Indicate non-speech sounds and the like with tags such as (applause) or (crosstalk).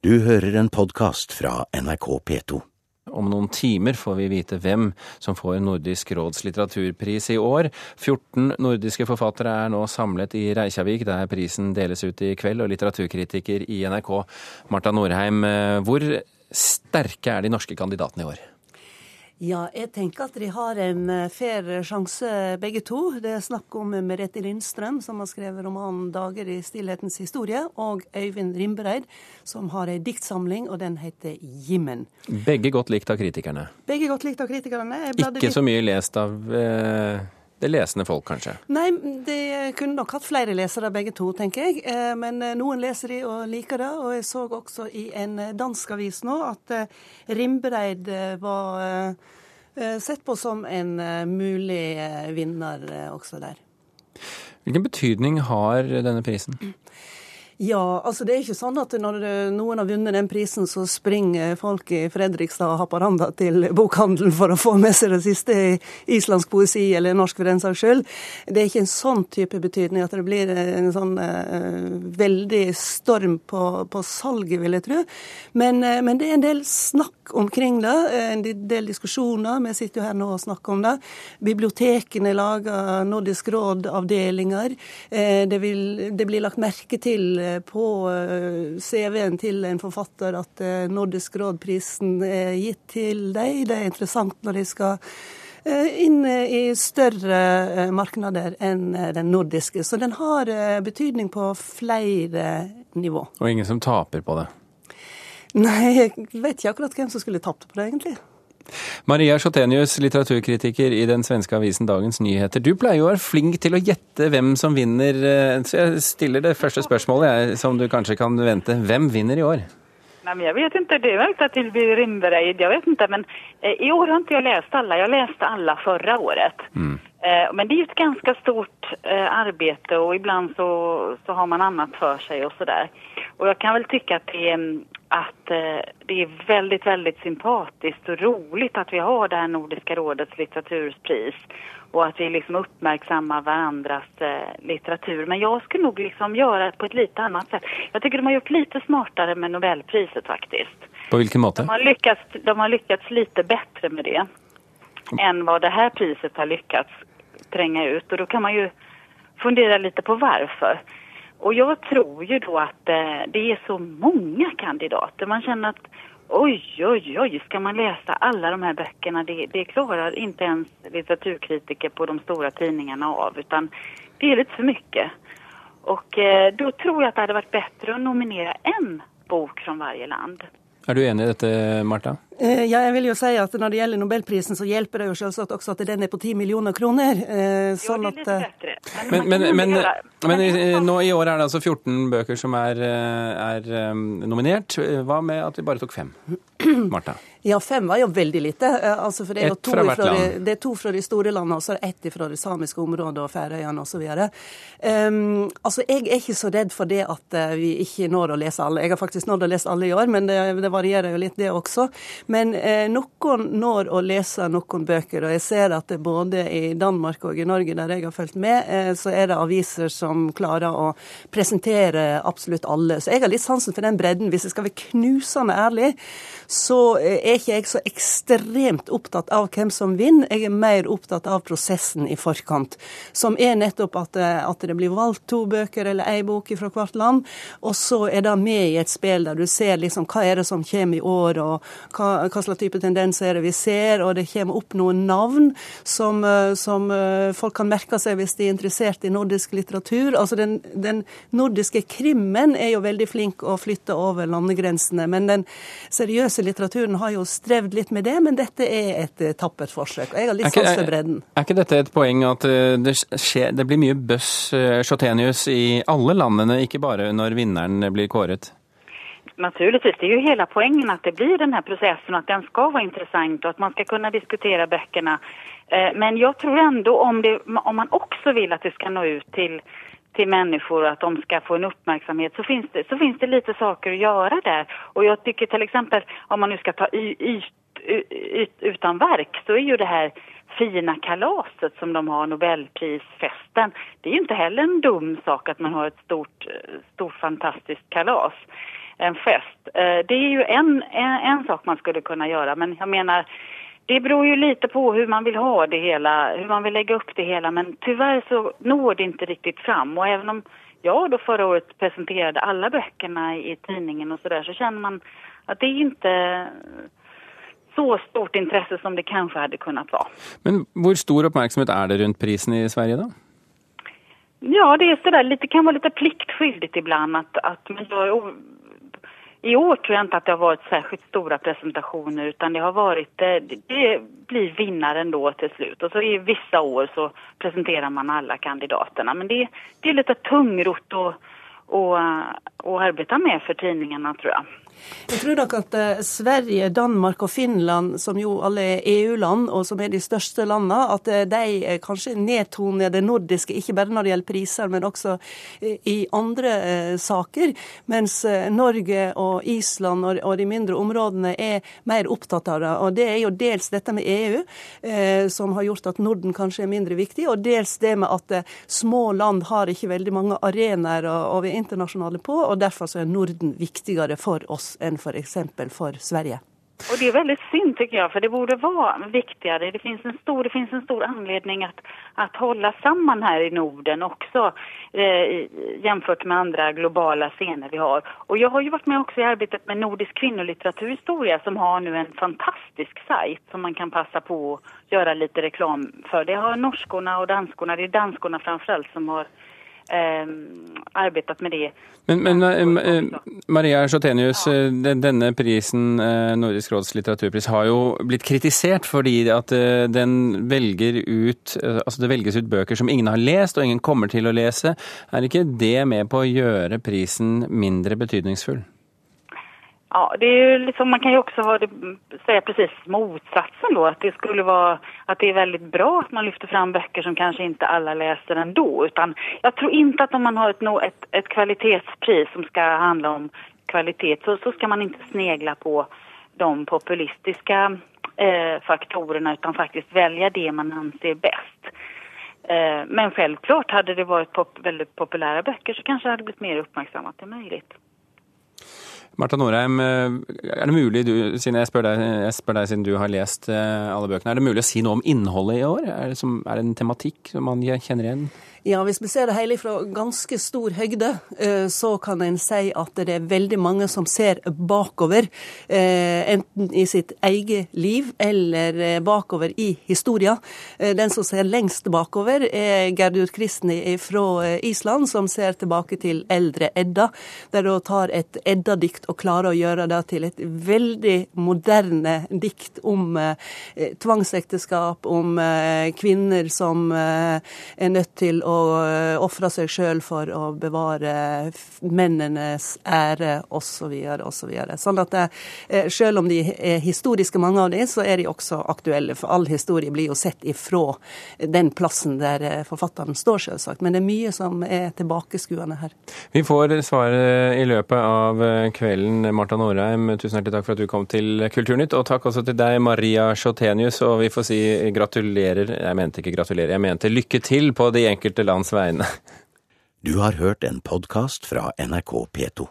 Du hører en podkast fra NRK P2. Om noen timer får vi vite hvem som får Nordisk råds litteraturpris i år. 14 nordiske forfattere er nå samlet i Reykjavik, der prisen deles ut i kveld, og litteraturkritiker i NRK, Marta Norheim. Hvor sterke er de norske kandidatene i år? Ja, jeg tenker at de har en eh, fair sjanse begge to. Det er snakk om Merete Lindstrøm, som har skrevet romanen 'Dager i stillhetens historie', og Øyvind Rimbereid, som har ei diktsamling, og den heter 'Jimmen'. Begge godt likt av kritikerne? Begge godt likt av kritikerne. Ikke så mye lest av eh det lesende folk, kanskje? Nei, de kunne nok hatt flere lesere begge to, tenker jeg. Eh, men eh, noen leser de og liker det. Og jeg så også i en dansk avis nå at Rimbereid var sett på som en mulig vinner også der. Hvilken betydning har denne prisen? (clears throat) Ja, altså det er ikke sånn at når noen har vunnet den prisen, så springer folk i Fredrikstad og Haparanda til bokhandelen for å få med seg det siste i islandsk poesi eller norsk for den saks skyld. Det er ikke en sånn type betydning at det blir en sånn uh, veldig storm på, på, salget, vil jeg tro. Men, uh, men, det er en del snakk omkring det, en del diskusjoner. Vi sitter jo her nå og snakker om det. Bibliotekene lager Nordisk råd-avdelinger. Uh, det, det blir lagt merke til på eh, CV-en til en forfatter at eh, Nordisk råd-prisen er gitt til deg. Det er interessant når de skal eh, inn i større markeder enn den nordiske. Så den har betydning på flere nivå. Og ingen som taper på det? Nei, jeg vet ikke akkurat hvem som skulle tapt på det, egentlig. Maria Schotenius, litteraturkritiker i den svenske avisen Dagens Nyheter. Du pleier jo å være flink til å gjette hvem som vinner, eh, så jeg stiller det første spørsmålet som du kanskje kan vente. Hvem vinner i år? Nei, men Jeg vet ikke. det verkar å tilby Rimbereid, jeg vet ikke. Men eh, i år har ikke jeg lest alle. Jeg leste alle forrige året. Mm. Eh, men det er et ganske ganska stort arbeid, og iblant ibland så, så har man annet for seg og så der. Og jeg kan vel tykke at det att eh, det är väldigt, väldigt sympatiskt och roligt att vi har det här Nordiska rådets litteraturpris och att vi liksom uppmärksammar varandras eh, litteratur. Men jag skulle nog liksom göra det på ett lite annat sätt. Jag tycker de har gjort lite smartare med Nobelpriset faktiskt. På vilken måte? De har lyckats, de har lyckats lite bättre med det än vad det här priset har lyckats tränga ut. Och då kan man ju fundera lite på varför. Och jag tror ju då att eh, det är så många kandidater. Man känner att oj, oj, oj, ska man läsa alla de här böckerna? Det, det klarar inte ens litteraturkritiker på de stora tidningarna av, utan det är lite för mycket. Och eh, då tror jag att det hade varit bättre att nominera en bok från varje land. Er du enig i dette, Marta? Eh, ja, jeg vil jo si at Når det gjelder Nobelprisen, så hjelper det jo selvsagt også at den er på 10 millioner kroner. Eh, sånn litt bedre. Men, men, men, men, nå i år er det altså 14 bøker som er, eh, er nominert. Hva med at vi bare tok fem? Martha? Ja, fem var jo veldig lite. Eh, altså, for det er, to fra, fra de, det er to fra de store landene, og så er det ett fra det samiske området og Færøyene osv. Um, altså, jeg er ikke så redd for det at vi ikke når å lese alle. Jeg har faktisk nådd å lese alle i år, men det, det varierer jo litt, det også. Men eh, noen når å lese noen bøker, og jeg ser at det både i Danmark og i Norge, der jeg har fulgt med, eh, så er det aviser som klarer å presentere absolutt alle. Så jeg har litt sansen for den bredden. Hvis jeg skal være knusende ærlig, så er er ikke jeg så ekstremt opptatt av hvem som vinner, jeg er mer opptatt av prosessen i forkant. Som er nettopp at, eh, at det blir valgt to bøker eller ei bok fra hvert land, og så er det med i et spill der du ser liksom hva er det som kommer i år, og hva, hva slags type tendenser er det vi ser, og det kommer opp noen navn som, eh, som eh, folk kan merke seg hvis de er interessert i nordisk litteratur. Altså den, den nordiske krimmen er jo veldig flink å flytte over landegrensene, men den seriøse litteraturen har jo strevd litt med det, men dette er et uh, tappert forsøk. og Jeg har litt sans for bredden. Er ikke dette et poeng at det, skjer, det, blir mye bøss, Sjotenius, i alle landene, ikke bare når vinneren blir kåret? Naturligtvis, det är ju hela poängen att det blir den här processen och den ska vara intressant och att man ska kunna diskutera böckerna. Men jag tror ändå om, om man också vill att det ska nå ut till till människor och de ska få en uppmärksamhet så finns, det, så finns det lite saker att göra där. Och jag tycker till exempel om man nu ska ta yt, utan verk så är ju det här fina kalaset som de har, Nobelprisfesten. Det är ju inte heller en dum sak att man har ett stort, stort fantastiskt kalas. En fest. Eh, det är ju en, en, en sak man skulle kunna göra, men jag menar det beror ju lite på hur man vill ha det hela, hur man vill lägga upp det hela, men tyvärr så når det inte riktigt fram. Och även om jag då förra året presenterade alla böckerna i tidningen och sådär så känner man att det är inte så stort intresse som det kanske hade kunnat vara. Men hur stor uppmärksamhet är det runt prisen i Sverige då? Ja, det är sådär, lite, kan vara lite pliktskyldigt ibland att, att man gör i år tror jag inte att det har varit särskilt stora presentationer utan det har varit, det, det blir vinnaren då till slut. Och så i vissa år så presenterar man alla kandidaterna. Men det, det är lite tungrot att, att arbeta med för tidningarna tror jag. Jeg tror nok at eh, Sverige, Danmark og Finland, som jo alle er EU-land, og som er de største landene, at eh, de eh, kanskje nedtoner det nordiske, ikke bare når det gjelder priser, men også i andre saker. Mens Norge og Island og de mindre områdene er mer opptatt av det. Og det er jo dels dette med EU, som har gjort at Norden kanskje er mindre viktig, og dels det med at små land har ikke veldig mange arenaer og internasjonale på, og derfor så er Norden viktigere for oss enn f.eks. For, for Sverige. Och det är väldigt synd tycker jag, för det borde vara viktigare. Det finns en stor, det finns en stor anledning att, att hålla samman här i Norden också eh, med andra globala scener vi har. Och jag har ju varit med också i arbetet med Nordisk kvinnolitteraturhistoria som har nu en fantastisk sajt som man kan passa på att göra lite reklam för. Det har norskorna och danskorna, det är danskorna framförallt som har arbeidet med det. Men, men eh, eh, Maria Sjotenius, ja. Eh, denne prisen, Nordisk råds litteraturpris, har jo blitt kritisert fordi at den velger ut Altså det velges ut bøker som ingen har lest og ingen kommer til å lese. Er ikke det med på å gjøre prisen mindre betydningsfull? Ja, det är liksom, man kan ju också ha det, säga precis motsatsen då, att det skulle vara, att det är väldigt bra att man lyfter fram böcker som kanske inte alla läser ändå, utan jag tror inte att om man har ett, ett, ett kvalitetspris som ska handla om kvalitet så, så ska man inte snegla på de populistiska eh, faktorerna utan faktiskt välja det man anser bäst. Eh, men självklart hade det varit pop väldigt populära böcker så kanske det hade blivit mer uppmärksammat, det är möjligt. Marta Norheim, eh, er det mulig, du, siden jeg spør, deg, jeg spør, deg, siden du har lest eh, alle bøkene, er det mulig å si noe om innholdet i år? Er det, som, er det en tematikk som man kjenner igjen? Ja, Hvis vi ser det hele fra ganske stor høgde, eh, så kan en si at det er veldig mange som ser bakover. Eh, enten i sitt eget liv eller eh, bakover i historia. Den som ser lengst bakover, er Gerdur Kristni fra Island, som ser tilbake til eldre Edda. Der hun tar et Edda-dikt og klarer å gjøre det til et veldig moderne dikt om tvangsekteskap, om kvinner som er nødt til å å eh, ofre seg sjøl for å bevare mennenes ære osv. Så videre, og så videre. sånn at det, eh, selv om de er historiske, mange av de, så er de også aktuelle. For all historie blir jo sett ifra den plassen der eh, forfatteren står, selvsagt. Men det er mye som er tilbakeskuende her. Vi får svaret i løpet av kvelden. Marta Norheim, tusen hjertelig takk for at du kom til Kulturnytt. Og takk også til deg, Maria Schotenius. Og vi får si gratulerer. Jeg mente ikke gratulerer, jeg mente lykke til på de enkelte lands vegne. Du har hørt en podkast fra NRK P2.